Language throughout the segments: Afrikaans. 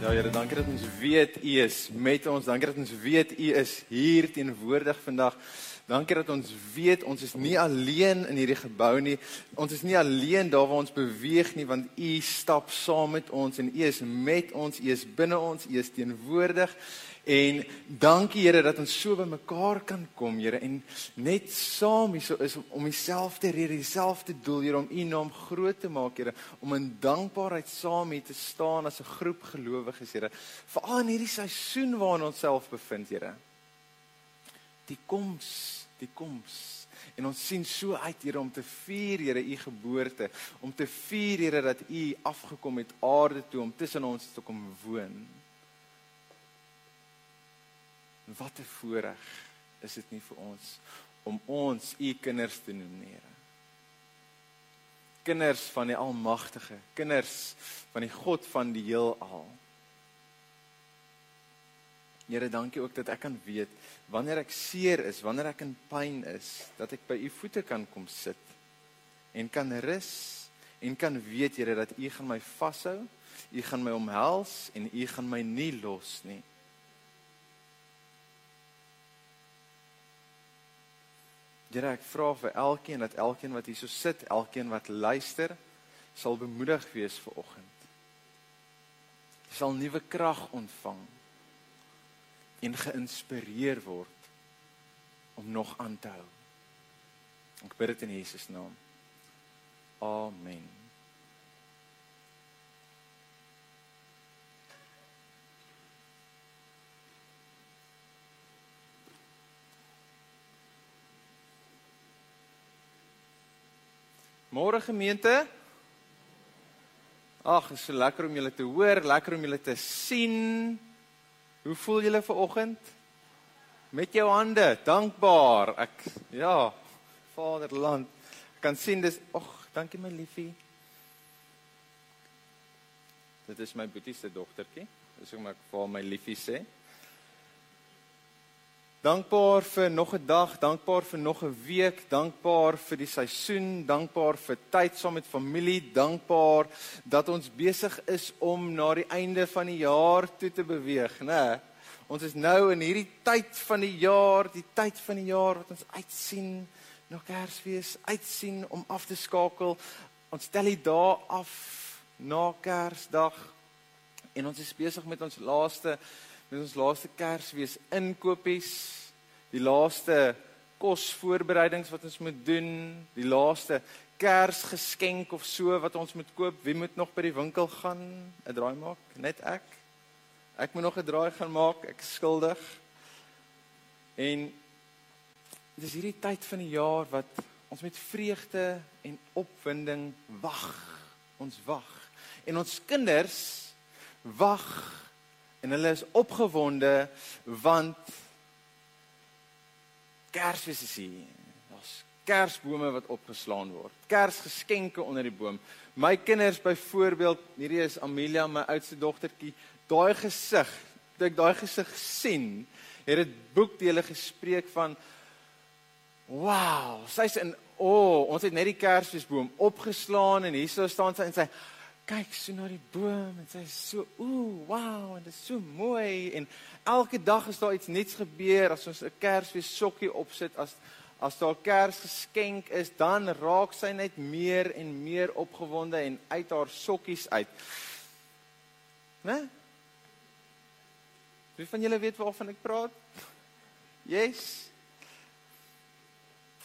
Ja Here, dankie dat ons weet U is met ons. Dankie dat ons weet U is hier teenwoordig vandag. Dankie dat ons weet ons is nie alleen in hierdie gebou nie. Ons is nie alleen daar waar ons beweeg nie, want U stap saam met ons en U is met ons. U is binne ons. U is teenwoordig. En dankie Here dat ons so by mekaar kan kom, Here, en net saam hier so is om dieselfde rede, dieselfde doel, Here, om U naam groot te maak, Here, om in dankbaarheid saam hier te staan as 'n groep gelowiges, Here. Veral in hierdie seisoen waarin ons self bevind, Here. Die koms, die koms. En ons sien so uit, Here, om te vier, Here, U geboorte, om te vier, Here, dat U afgekom het aarde toe om tussen ons te kom woon. Wat 'n voorreg is dit nie vir ons om ons u kinders te noem nie, Here. Kinders van die Almagtige, kinders van die God van die heelal. Here, dankie ook dat ek kan weet wanneer ek seer is, wanneer ek in pyn is, dat ek by u voete kan kom sit en kan rus en kan weet Here dat u gaan my vashou, u gaan my omhels en u gaan my nie los nie. Here, ek vra vir elkeen dat elkeen wat hierso sit, elkeen wat luister, sal bemoedig wees vir oggend. Sal nuwe krag ontvang en geïnspireer word om nog aan te hou. Ek bid dit in Jesus naam. Amen. Môre gemeente. Ag, is so lekker om julle te hoor, lekker om julle te sien. Hoe voel julle ver oggend? Met jou hande, dankbaar. Ek ja, Vaderland. Ek kan sien dis ag, dankie my liefie. Dit is my boetie se dogtertjie. Dis hoe ek vir my liefie sê. Dankbaar vir nog 'n dag, dankbaar vir nog 'n week, dankbaar vir die seisoen, dankbaar vir tyd saam met familie, dankbaar dat ons besig is om na die einde van die jaar toe te beweeg, né? Ons is nou in hierdie tyd van die jaar, die tyd van die jaar wat ons uitsien na Kersfees, uitsien om af te skakel. Ons tel die dae af na Kersdag en ons is besig met ons laaste met ons laaste Kersfees inkopies, die laaste kosvoorbereidings wat ons moet doen, die laaste Kersgeskenk of so wat ons moet koop. Wie moet nog by die winkel gaan 'n draai maak? Net ek. Ek moet nog 'n draai gaan maak. Ek is skuldig. En dis hierdie tyd van die jaar wat ons met vreugde en opwinding wag. Ons wag. En ons kinders wag en hulle is opgewonde want Kersfees is hier. Daar's kersbome wat opgeslaan word. Kersgeskenke onder die boom. My kinders byvoorbeeld, hierdie is Amelia, my oudste dogtertjie, daai gesig, toe ek daai gesig sien, het dit boekdele gespreek van Wow, sy's in o, oh, ons het net die Kersfeesboom opgeslaan en hierso staan sy en sy kyk so na die boom en sy sê so ooh wow en dit is so mooi en elke dag is daar iets nuuts gebeur as ons 'n Kersfees sokkie opsit as as daar Kersgeskenk is dan raak sy net meer en meer opgewonde en uit haar sokkies uit. Né? Wie van julle weet waarvan ek praat? Yes.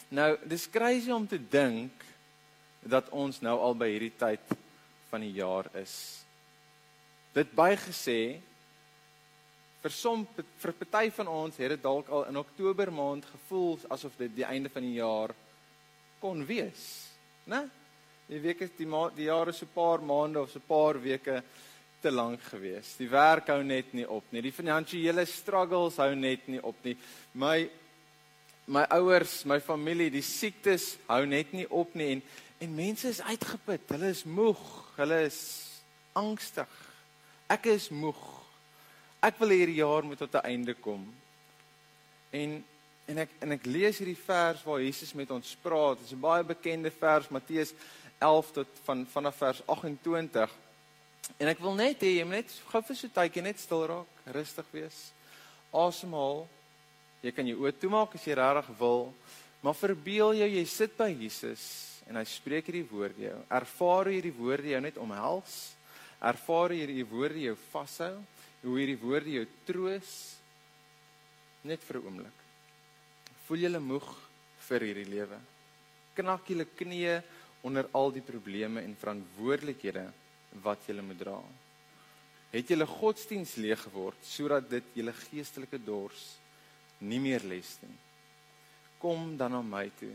Nou, dis crazy om te dink dat ons nou al by hierdie tyd van die jaar is. Dit bygesê vir som vir party van ons het dit dalk al in Oktober maand gevoel asof dit die einde van die jaar kon wees, né? Die week is die maand die jaar is so 'n paar maande of so 'n paar weke te lank gewees. Die werk hou net nie op nie. Die finansiële struggles hou net nie op nie. My my ouers, my familie, die siektes hou net nie op nie en En mense is uitgeput, hulle is moeg, hulle is angstig. Ek is moeg. Ek wil hierdie jaar moet tot 'n einde kom. En en ek en ek lees hierdie vers waar Jesus met ons praat. Dit is 'n baie bekende vers, Matteus 11 tot van vanaf vers 28. En ek wil net hê jy moet net gou vir so tydjie net stil raak, rustig wees. Asemhaal. Jy kan jou oë toemaak as jy regtig wil, maar verbeel jou jy sit by Jesus en hy spreek hierdie woorde jou. Ervaar hierdie woorde jou net omhels. Ervaar hierdie woorde jou vashou, hoe hierdie woorde jou troos net vir 'n oomblik. Voel jy moeg vir hierdie lewe? Knak julle knieë onder al die probleme en verantwoordelikhede wat jy moet dra. Het julle godsdiens leeg geword sodat dit julle geestelike dors nie meer les nie. Kom dan na my toe.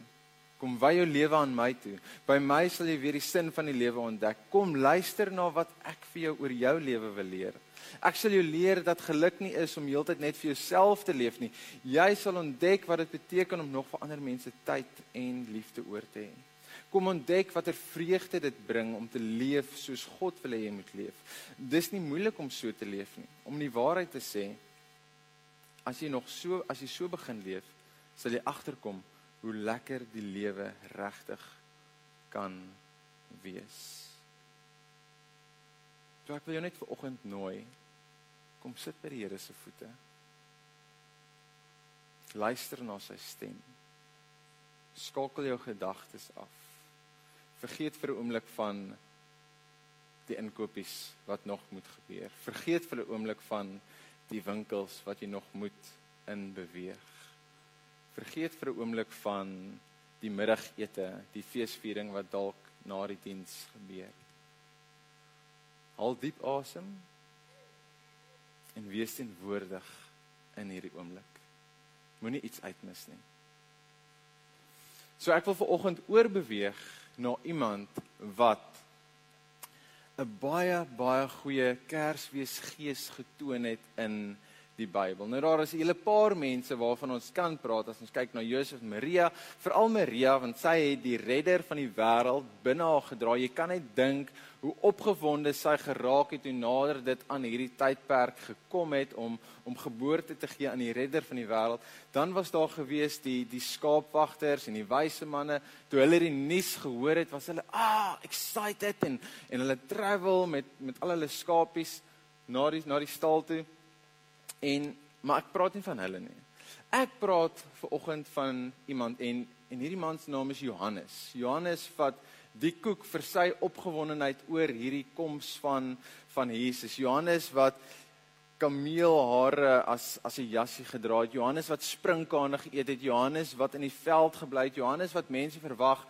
Kom wy jou lewe aan my toe. By my sal jy weer die sin van die lewe ontdek. Kom luister na wat ek vir jou oor jou lewe wil leer. Ek sal jou leer dat geluk nie is om heeltyd net vir jouself te leef nie. Jy sal ontdek wat dit beteken om nog vir ander mense tyd en liefde oor te hê. Kom ontdek watter vreugde dit bring om te leef soos God wil hê jy moet leef. Dis nie moeilik om so te leef nie. Om die waarheid te sê, as jy nog so as jy so begin leef, sal jy agterkom hoe lekker die lewe regtig kan wees. So ek wil jou net vir oggend nooi. Kom sit by die Here se voete. Luister na sy stem. Skakel jou gedagtes af vergeet vir 'n oomblik van die inkopies wat nog moet gebeur. Vergeet vir 'n oomblik van die winkels wat jy nog moet in beweeg. Vergeet vir 'n oomblik van die middagete, die feesviering wat dalk na die diens gebeur. Haal diep asem en wees teenwoordig in hierdie oomblik. Moenie iets uitmis nie. So ek wil ver oggend oorbeweeg na iemand wat 'n baie baie goeie Kersfeesgees getoon het in die Bybel. Nou daar is 'n hele paar mense waarvan ons kan praat as ons kyk na Josef en Maria, veral Maria want sy het die redder van die wêreld binne haar gedra. Jy kan net dink hoe opgewonde sy geraak het toe nader dit aan hierdie tydperk gekom het om om geboorte te gee aan die redder van die wêreld. Dan was daar gewees die die skaapwagters en die wyse manne toe hulle die nuus gehoor het, was hulle ah excited en en hulle travel met met al hulle skapies na die na die stal toe. En maar ek praat nie van hulle nie. Ek praat ver oggend van iemand en en hierdie man se naam is Johannes. Johannes vat die koek vir sy opgewondenheid oor hierdie koms van van Jesus. Johannes wat kameelhare as as 'n jassie gedra het. Johannes wat sprinkane geëet het. Johannes wat in die veld gebly het. Johannes wat mense verwag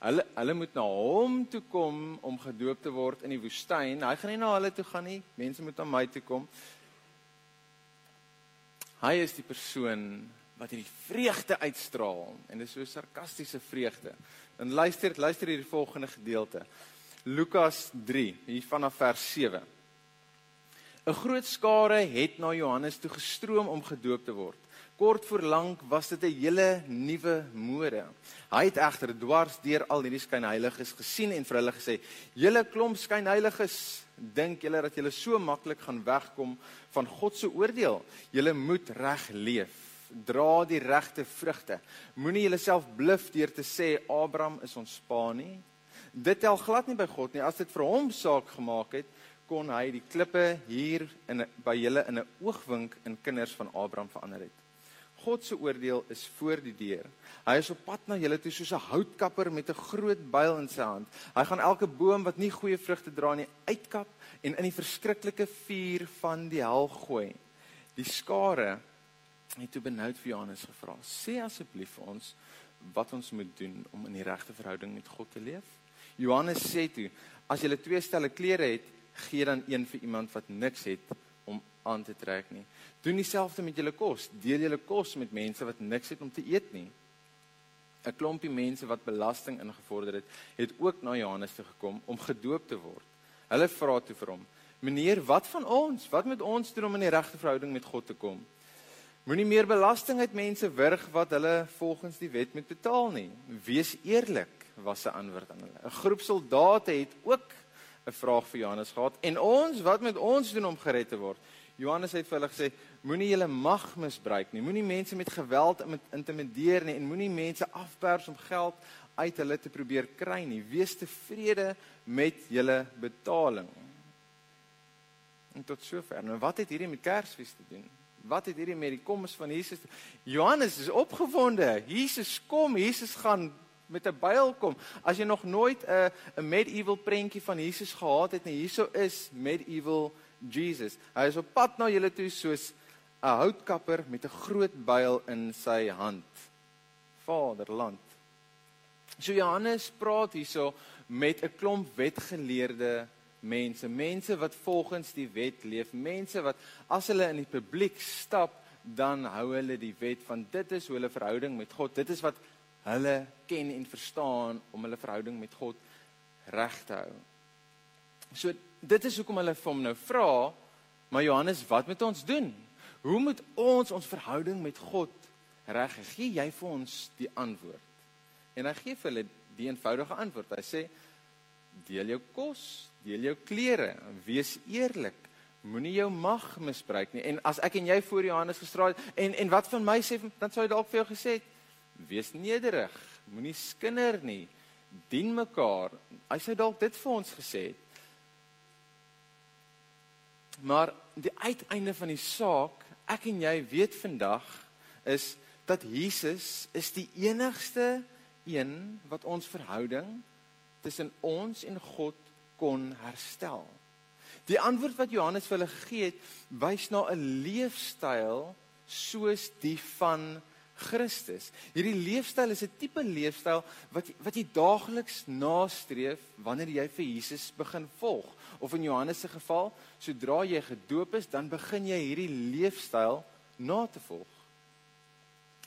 hulle hulle moet na hom toe kom om gedoop te word in die woestyn. Hy gaan nie na hulle toe gaan nie. Mense moet na my toe kom. Hy is die persoon wat hierdie vreugde uitstraal en dit is so sarkastiese vreugde. Dan luister luister hierdie volgende gedeelte. Lukas 3 hier vanaf vers 7. 'n Groot skare het na Johannes toe gestroom om gedoop te word. Kort voor lank was dit 'n hele nuwe mode. Hy het egter dwars deur al hierdie skynheiliges gesien en vir hulle gesê: "Julle klomp skynheiliges dink julle dat julle so maklik gaan wegkom van God se oordeel? Julle moet reg leef. Dra die regte vrugte. Moenie julleself bluf deur te sê Abraham is ons pa nie. Dit tel glad nie by God nie. As dit vir hom saak gemaak het, kon hy die klippe hier in by julle in 'n oogwink in kinders van Abraham verander het. God se oordeel is voor die deur. Hy is op pad na julle toe soos 'n houtkapper met 'n groot byl in sy hand. Hy gaan elke boom wat nie goeie vrugte dra nie uitkap en in die verskriklike vuur van die hel gooi. Die skare het toe benoud vir Johannes gevra: "Sê asseblief vir ons wat ons moet doen om in die regte verhouding met God te leef?" Johannes sê toe: "As jy twee stelle klere het, gee dan een vir iemand wat niks het aan te trek nie." Doen dieselfde met julle kos. Deel julle kos met mense wat niks het om te eet nie. 'n Klompie mense wat belasting ingevorder het, het ook na Johannes toe gekom om gedoop te word. Hulle vra toe vir hom: "Meneer, wat van ons? Wat moet ons doen om in die regte verhouding met God te kom?" Moenie meer belasting uit mense wurg wat hulle volgens die wet moet betaal nie. Wees eerlik, was sy antwoord aan hulle. 'n Groep soldate het ook 'n vraag vir Johannes gehad. En ons, wat moet ons doen om gered te word? Johannes het vir hulle gesê: Moenie julle mag misbruik nie. Moenie mense met geweld intimideer nie en moenie mense afpers om geld uit hulle te probeer kry nie. Wees tevrede met julle betaling. En tot sover. Nou wat het hierdie met Kersfees te doen? Wat het hierdie met die koms van Jesus? Johannes is opgewonde. Jesus kom, Jesus gaan met 'n byl kom. As jy nog nooit 'n medieval prentjie van Jesus gehad het nie, hierso is medieval Jesus. Hy is op pad na julle toe soos 'n houtkapper met 'n groot byl in sy hand. Vaderland. So Johannes praat hierso met 'n klomp wetgeleerde mense, mense wat volgens die wet leef, mense wat as hulle in die publiek stap, dan hou hulle die wet van dit is hoe hulle verhouding met God. Dit is wat hulle ken en verstaan om hulle verhouding met God reg te hou. So dit is hoekom hulle vir hom nou vra, maar Johannes, wat moet ons doen? Hoe moet ons ons verhouding met God reg gee? Jy vir ons die antwoord. En hy gee vir hulle die eenvoudige antwoord. Hy sê deel jou kos, deel jou klere, wees eerlik. Moenie jou mag misbruik nie. En as ek en jy voor Johannes gestraal en en wat van my sê dan sou hy dalk vir jou gesê het wees nederig, moenie skinder nie, dien mekaar. Hy sê dalk dit vir ons gesê het. Maar die uiteinde van die saak, ek en jy weet vandag is dat Jesus is die enigste een wat ons verhouding tussen ons en God kon herstel. Die antwoord wat Johannes vir hulle gegee het, wys na 'n leefstyl soos die van Christus. Hierdie leefstyl is 'n tipe leefstyl wat wat jy daagliks nastreef wanneer jy vir Jesus begin volg. Of in Johannes se geval, sodra jy gedoop is, dan begin jy hierdie leefstyl na te volg.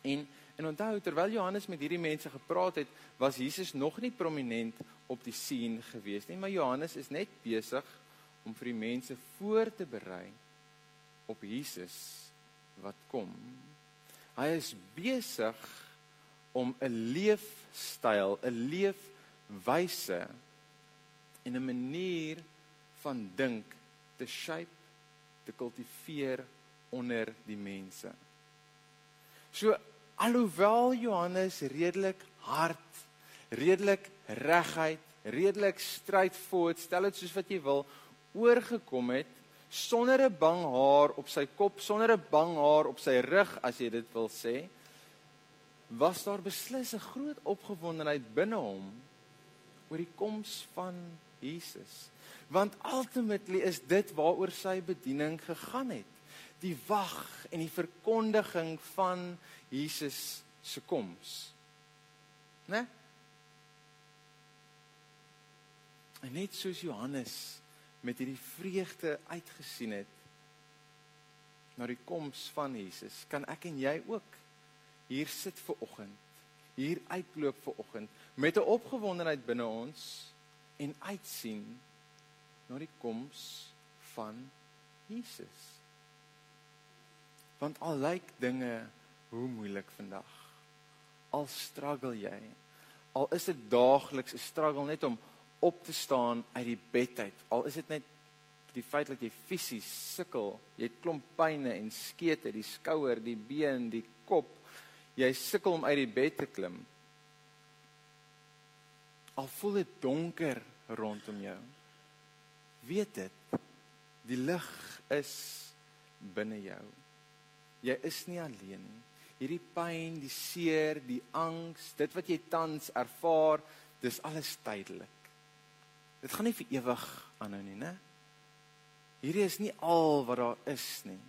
En en onthou terwyl Johannes met hierdie mense gepraat het, was Jesus nog nie prominent op die scene gewees nie, maar Johannes is net besig om vir die mense voor te berei op Jesus wat kom. Hy is besig om 'n leefstyl, 'n leefwyse en 'n manier van dink te shape, te kultiveer onder die mense. So alhoewel Johannes redelik hard, redelik reguit, redelik strydvoort, stel dit soos wat jy wil, oorgekom het sonder 'n bang haar op sy kop, sonder 'n bang haar op sy rug as jy dit wil sê, was daar beslis 'n groot opgewondenheid binne hom oor die koms van Jesus. Want ultimately is dit waaroor sy bediening gegaan het. Die wag en die verkondiging van Jesus se koms. Né? En net soos Johannes met hierdie vreugde uitgesien het na die koms van Jesus, kan ek en jy ook hier sit ver oggend, hier uitloop ver oggend met 'n opgewondenheid binne ons en uitsien na die koms van Jesus. Want al lyk dinge hoe moeilik vandag, al struggle jy, al is dit daagliks 'n struggle net om op te staan uit die bed uit. Al is dit net die feit dat jy fisies sukkel, jy het klomp pynne en skete, die skouer, die been, die kop. Jy sukkel om uit die bed te klim. Al voel dit donker rondom jou. Weet dit. Die lig is binne jou. Jy is nie alleen nie. Hierdie pyn, die seer, die angs, dit wat jy tans ervaar, dis alles tydelik. Dit gaan nie vir ewig aanhou nie, né? Hierdie is nie al wat daar is nie.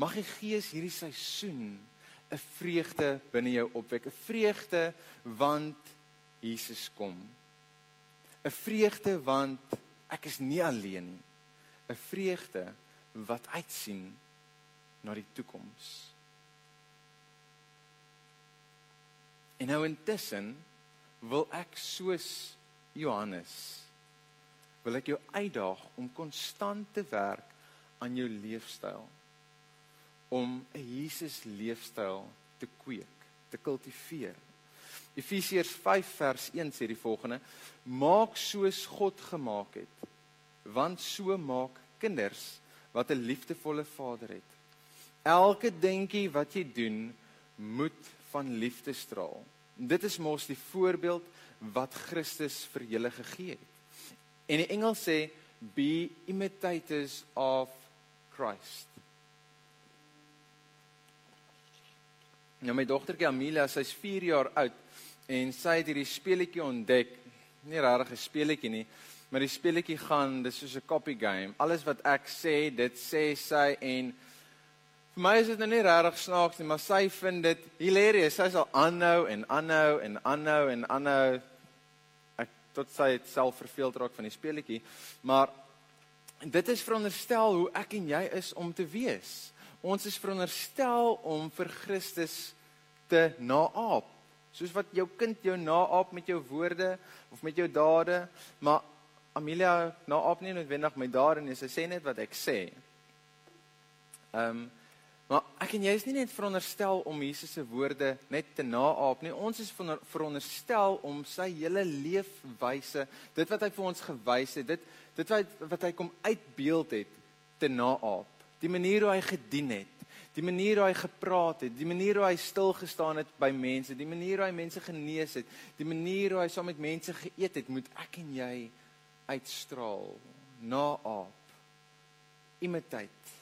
Mag die Gees hierdie seisoen 'n vreugde binne jou opwek, 'n vreugde want Jesus kom. 'n Vreugde want ek is nie alleen nie. 'n Vreugde wat uitsien na die toekoms. En nou intussen wil ek soos Johannes wil ek jou uitdaag om konstant te werk aan jou leefstyl om 'n Jesus leefstyl te kweek, te kultiveer. Efesiërs 5 vers 1 sê die volgende: Maak soos God gemaak het, want so maak kinders wat 'n liefdevolle Vader het. Elke dingetjie wat jy doen, moet van liefde straal. Dit is mos die voorbeeld wat Christus vir julle gegee het. En die engel sê be imitators of Christ. Nou my dogtertjie Amelia, sy's 4 jaar oud en sy het hierdie speletjie ontdek. Nie regtig 'n speletjie nie, maar die speletjie gaan dis soos 'n copy game. Alles wat ek sê, dit sê sy en vir my is dit nou nie regtig snaaks nie, maar sy vind dit hilarious. Sy sal aanhou en aanhou en aanhou en aanhou tot sy het self verveeld raak van die speletjie. Maar dit is veronderstel hoe ek en jy is om te wees. Ons is veronderstel om vir Christus te naap. Soos wat jou kind jou naap met jou woorde of met jou dade, maar Amelia naap nie noodwendig my dade nie, sy sê net wat ek sê. Ehm um, maar ek en jy is nie net veronderstel om Jesus se woorde net te naap nie. Ons is veronderstel om sy hele leefwyse, dit wat hy vir ons gewys het, dit dit wat wat hy kom uitbeeld het, te naap die manier hoe hy gedien het, die manier hoe hy gepraat het, die manier hoe hy stil gestaan het by mense, die manier hoe hy mense genees het, die manier hoe hy saam met mense geëet het, moet ek en jy uitstraal, naap, imitate.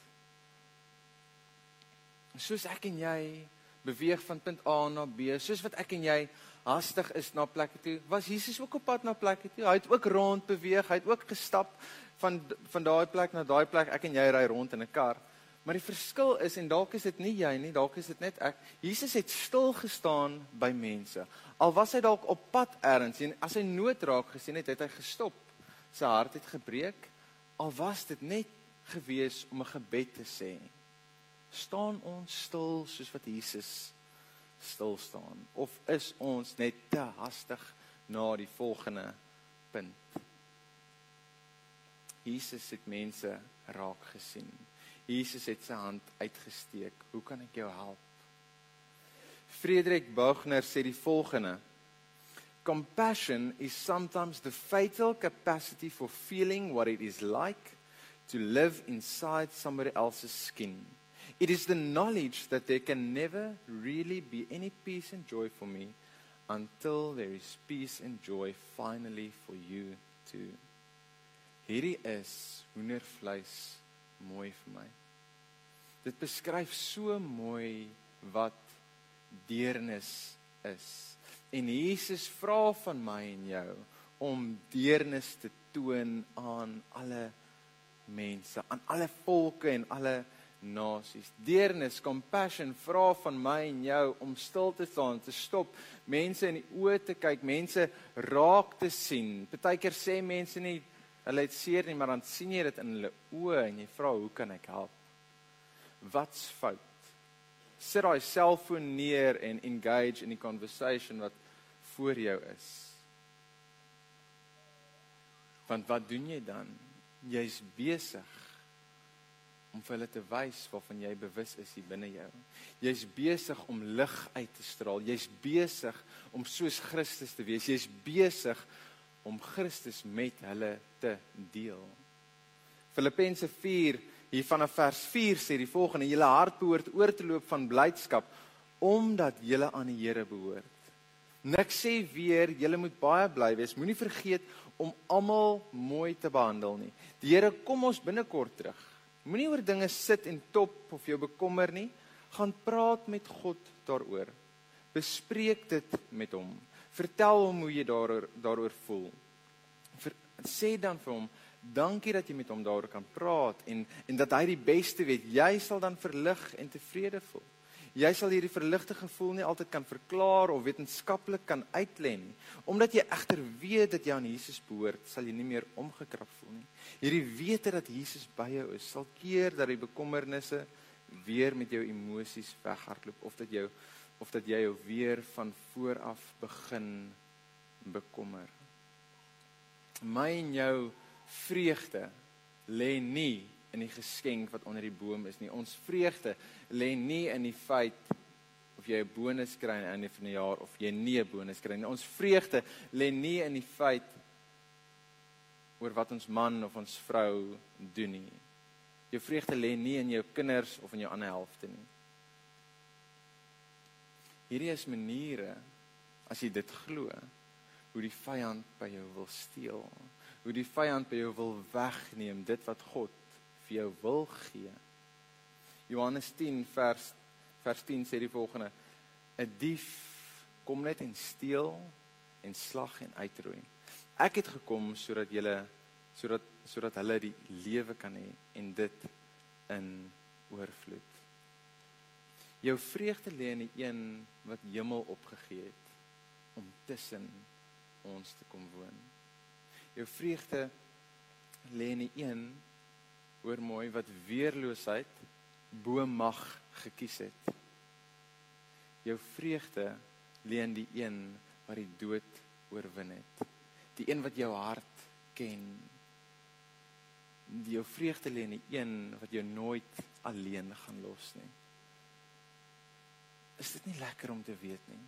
Soos ek en jy beweeg van punt A na B, soos wat ek en jy hastig is na plekke toe, was Jesus ook op pad na plekke toe. Hy het ook rond beweeg, hy het ook gestap van van daai plek na daai plek. Ek en jy ry rond in 'n kar. Maar die verskil is en dalk is dit nie jy nie, dalk is dit net ek. Jesus het stil gestaan by mense. Al was hy dalk op pad ergens en as hy nood raak gesien het, het hy gestop. Sy hart het gebreek. Al was dit net gewees om 'n gebed te sê. Staan ons stil soos wat Jesus stil staan of is ons net te hastig na die volgende punt? Jesus het mense raak gesien. Jesus het sy hand uitgesteek. Hoe kan ek jou help? Frederik Buchner sê die volgende: Compassion is sometimes the fatal capacity for feeling what it is like to live inside somebody else's skin. It is the knowledge that there can never really be any peace and joy for me until there is peace and joy finally for you too. Hierdie is hoendervleis mooi vir my. Dit beskryf so mooi wat deernis is. En Jesus vra van my en jou om deernis te toon aan alle mense, aan alle volke en alle nasies. Deernis, compassion vra van my en jou om stil te staan, te stop, mense in die oë te kyk, mense raak te sien. Partykeer sê mense nie Hulle het seer nie, maar dan sien jy dit in hulle oë en jy vra, "Hoe kan ek help?" Wat's fout? Sit daai selfoon neer en engage in die conversation wat voor jou is. Want wat doen jy dan? Jy's besig om vir hulle te wys waarvan jy bewus is hier binne jou. Jy's besig om lig uit te straal. Jy's besig om soos Christus te wees. Jy's besig om Christus met hulle te deel. Filippense 4 hier vanaf vers 4 sê die volgende: Julle hart behoort oor te loop van blydskap omdat julle aan die Here behoort. Nik sê weer, julle moet baie bly wees. Moenie vergeet om almal mooi te behandel nie. Die Here kom ons binnekort terug. Moenie oor dinge sit en top of jou bekommer nie. Gaan praat met God daaroor. Bespreek dit met hom. Vertel hom hoe jy daaroor daaroor voel. Ver, sê dan vir hom, dankie dat jy met hom daaroor kan praat en en dat hy die beste weet. Jy sal dan verlig en tevrede voel. Jy sal hierdie verligte gevoel nie altyd kan verklaar of wetenskaplik kan uitlê nie. Omdat jy egter weet dat jy aan Jesus behoort, sal jy nie meer omgekrap voel nie. Hierdie wete dat Jesus by jou is, sal keer dat die bekommernisse weer met jou emosies weghardloop of dat jou of dat jy jou weer van voor af begin bekommer. My en jou vreugde lê nie in die geskenk wat onder die boom is nie. Ons vreugde lê nie in die feit of jy 'n bonus kry aan die einde van die jaar of jy nie 'n bonus kry nie. Ons vreugde lê nie in die feit oor wat ons man of ons vrou doen nie. Jou vreugde lê nie in jou kinders of in jou ander helfte nie. Hierdie is maniere as jy dit glo hoe die vyand by jou wil steel, hoe die vyand by jou wil wegneem dit wat God vir jou wil gee. Johannes 10 vers vers 10 sê die volgende: 'n Dief kom net en steel en slag en uitroei. Ek het gekom sodat julle sodat sodat hulle die lewe kan hê en dit in oorvloed. Jou vreugde lê in die een wat hemel opgegee het om tussen ons te kom woon. Jou vreugde lê in die een hoor mooi wat weerloosheid bo mag gekies het. Jou vreugde lê in die een wat die dood oorwin het. Die een wat jou hart ken. Die jou vreugde lê in die een wat jou nooit alleen gaan los nie. Is dit nie lekker om te weet nie?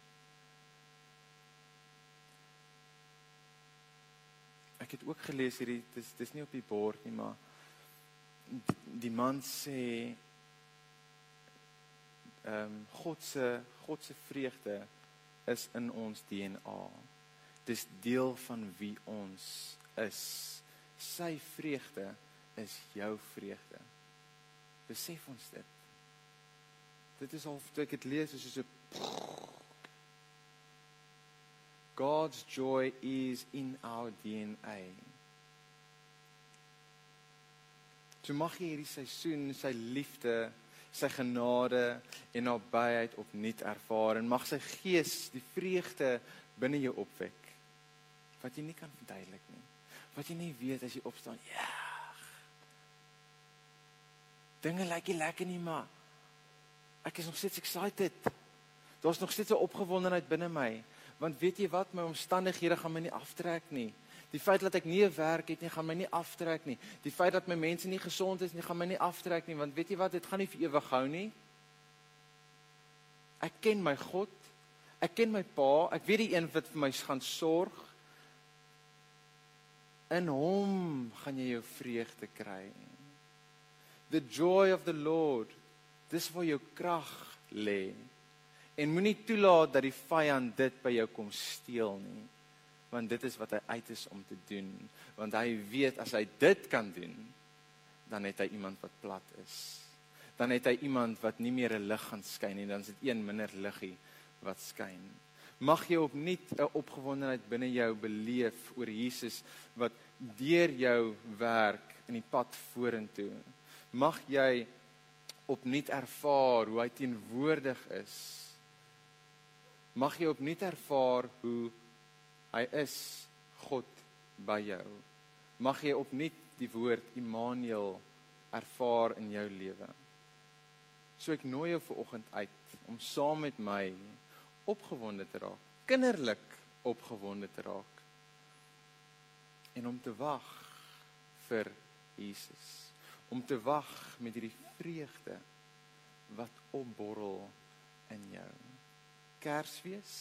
Ek het ook gelees hierdie dis dis nie op die bord nie, maar die, man sê ehm um, God se God se vreugde is in ons DNA. Dis deel van wie ons is. Sy vreugde is jou vreugde. Besef ons dit. Dit is al toe ek dit lees is so 'n God's joy is in our DNA. Jy mag hierdie seisoen sy liefde, sy genade en nabyheid opnuut ervaar en mag sy gees die vreugde binne jou opwek wat jy nie kan verduidelik nie. Wat jy nie weet as jy opstaan. Ja. Dinge lyk nie lekker nie, maar ek is nog steeds excited. Daar's nog steeds 'n opgewondenheid binne my, want weet jy wat, my omstandighede gaan my nie aftrek nie. Die feit dat ek nie 'n werk het nie, gaan my nie aftrek nie. Die feit dat my mense nie gesond is nie, gaan my nie aftrek nie, want weet jy wat, dit gaan nie vir ewig hou nie. Ek ken my God. Ek ken my Pa. Ek weet die een wat vir my gaan sorg. In hom gaan jy jou vreugde kry. The joy of the Lord. Dis waar jou krag lê. En moenie toelaat dat die vyand dit by jou kom steel nie. Want dit is wat hy uit is om te doen. Want hy weet as hy dit kan doen, dan het hy iemand wat plat is. Dan het hy iemand wat nie meer 'n lig gaan skyn nie, dan is dit een minder liggie wat skyn. Mag jy opnuut 'n opgewondenheid binne jou beleef oor Jesus wat deur jou werk in die pad vorentoe. Mag jy opnuut ervaar hoe hy teenwoordig is. Mag jy opnuut ervaar hoe hy is God by jou. Mag jy opnuut die woord Immanuel ervaar in jou lewe. So ek nooi jou vir oggend uit om saam met my opgewonde te raak, kinderlik opgewonde te raak en om te wag vir Jesus. Om te wag met hierdie vreugde wat opborrel in jou. Kersfees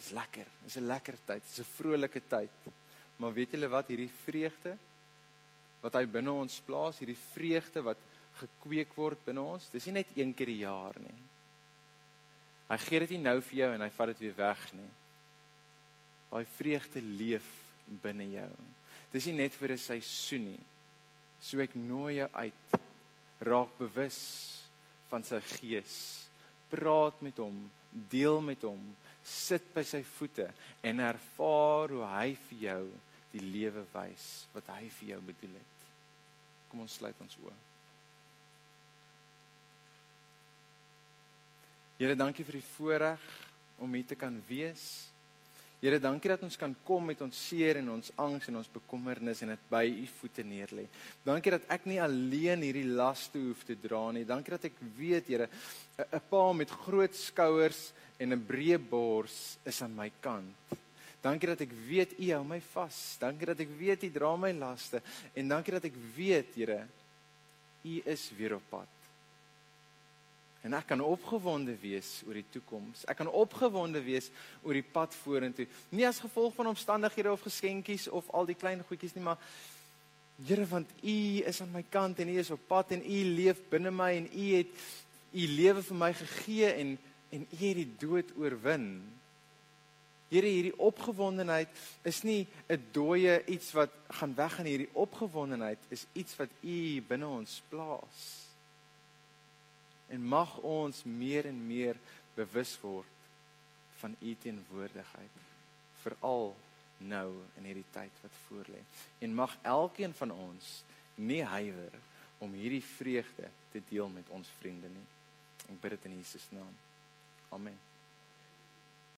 is lekker. Dis 'n lekker tyd. Dis 'n vrolike tyd. Maar weet julle wat hierdie vreugde wat hy binne ons plaas, hierdie vreugde wat gekweek word binne ons, dis nie net een keer die jaar nie. Hy gee dit nie nou vir jou en hy vat dit weer weg nie. Daai vreugde leef binne jou. Dis nie net vir 'n seisoen nie. So ek nooi jou uit. Raak bewus van sy gees. Praat met hom, deel met hom, sit by sy voete en ervaar hoe hy vir jou die lewe wys wat hy vir jou bedoel het. Kom ons sluit ons oë. Here, dankie vir die voorreg om hier te kan wees. Here, dankie dat ons kan kom met ons seer en ons angs en ons bekommernis en dit by u voete neerlê. Dankie dat ek nie alleen hierdie laste hoef te dra nie. Dankie dat ek weet, Here, 'n pa met groot skouers en 'n breë bors is aan my kant. Dankie dat ek weet u hou my vas. Dankie dat ek weet u dra my laste en dankie dat ek weet, Here, u is weer op pad. En ek kan opgewonde wees oor die toekoms. Ek kan opgewonde wees oor die pad vorentoe. Nie as gevolg van omstandighede of geskenkies of al die klein goedjies nie, maar Here, want U is aan my kant en U is op pad en U leef binne my en U het U lewe vir my gegee en en U het die dood oorwin. Here, hierdie opgewondenheid is nie 'n dooie iets wat gaan weg en hierdie opgewondenheid is iets wat U binne ons plaas. En mag ons meer en meer bewus word van U teenwoordigheid veral nou in hierdie tyd wat voorlê. En mag elkeen van ons nie huiwer om hierdie vreugde te deel met ons vriende nie. Ek bid dit in Jesus naam. Amen.